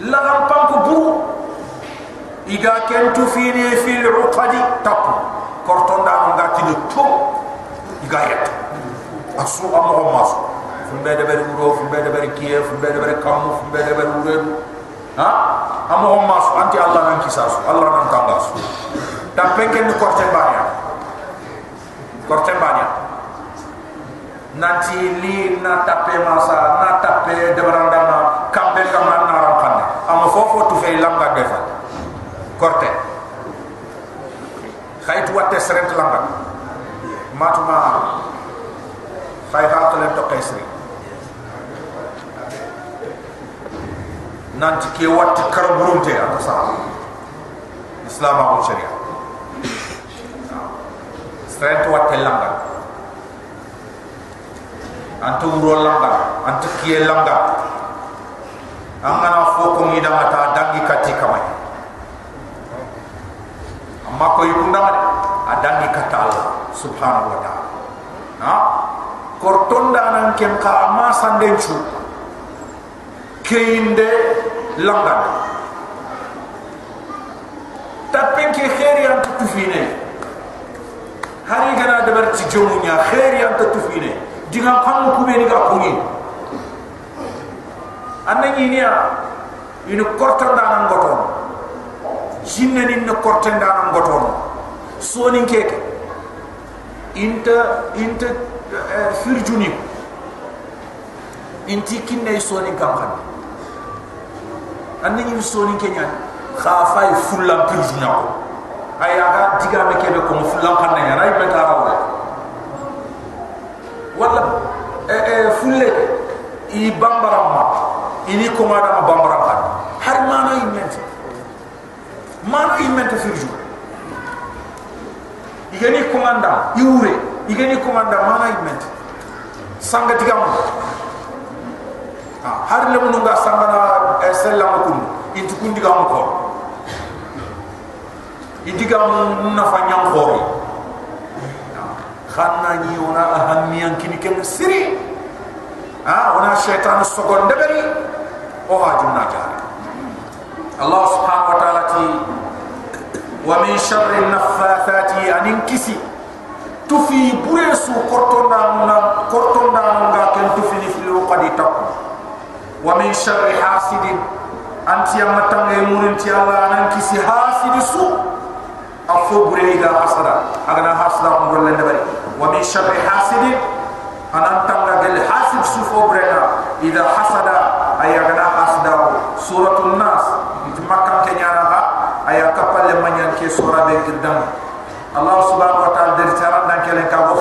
la rampam ko buru iga kentu fini fil uqadi tapu. Korton da nga kini to iga yet. Asu amo masu fumbe de bari wuro fumbe de bari kiye fumbe de bari kamu fumbe de bari wuro ha? Amo masu anti allah nan kisasu allah nan tangasu ta penken ni korten banya. Korten banya. Nanti li na tape masa na tape de khaytu watte seret langa matuma khay hatu len to qaisri nanti ke watte kar burunte ata sa islam abu sharia seret watte langa antu uro langa antu kiye langa angana foko ngi dama ta dangi kati kamay amma ko yunda ma adangi kata Allah subhanahu wa ta'ala. Ha? Kortonda nan kem ka amma sandenchu keinde langa tapen ke khairi an tufine hari gana de ber ci jomunya khairi an tufine diga kam ku ni ga ko ni anani niya ina kortonda nan goton jinne ni ne kortonda nan goton soni keke. Inta inta uh, firjuni. Inti kinne soni kam khan anani soni kenya. Kha fay fulam firjuna ko aya ga diga me kebe ko fulam khan ya. Ray be tara wala. E e fulle i bambaram ini komada ma bambara kan. Har mana imente mana imente firju igani komanda iure. Igani komanda mana imente sanga digam ha har le munu ga sanga na esella ko kun intu kun digam ko idigam na fa nyam khanna ni ona ahamiyan kini ken siri. Ha ona shaytan sogon debari o ha junna الله سبحانه وتعالى ومن شر النفاثات ان انكسي. تفي بريسو كورتون دانونا كورتون دانونا كن تفي نفلو قد تقو ومن شر حاسد أنت يا متان يمون أنت يا الله أنكسي حاسد سو. أفو بريدا حسدا اغنا حسدا أمر لندبري. ومن شر حاسد أنا تمنا بالحاسد سو فو بريغا إذا حسد أي اغنا حسدا. سورة النار kapal yang manyan ke sora de gedam Allah subhanahu wa ta'ala dari cara dan kelen ka go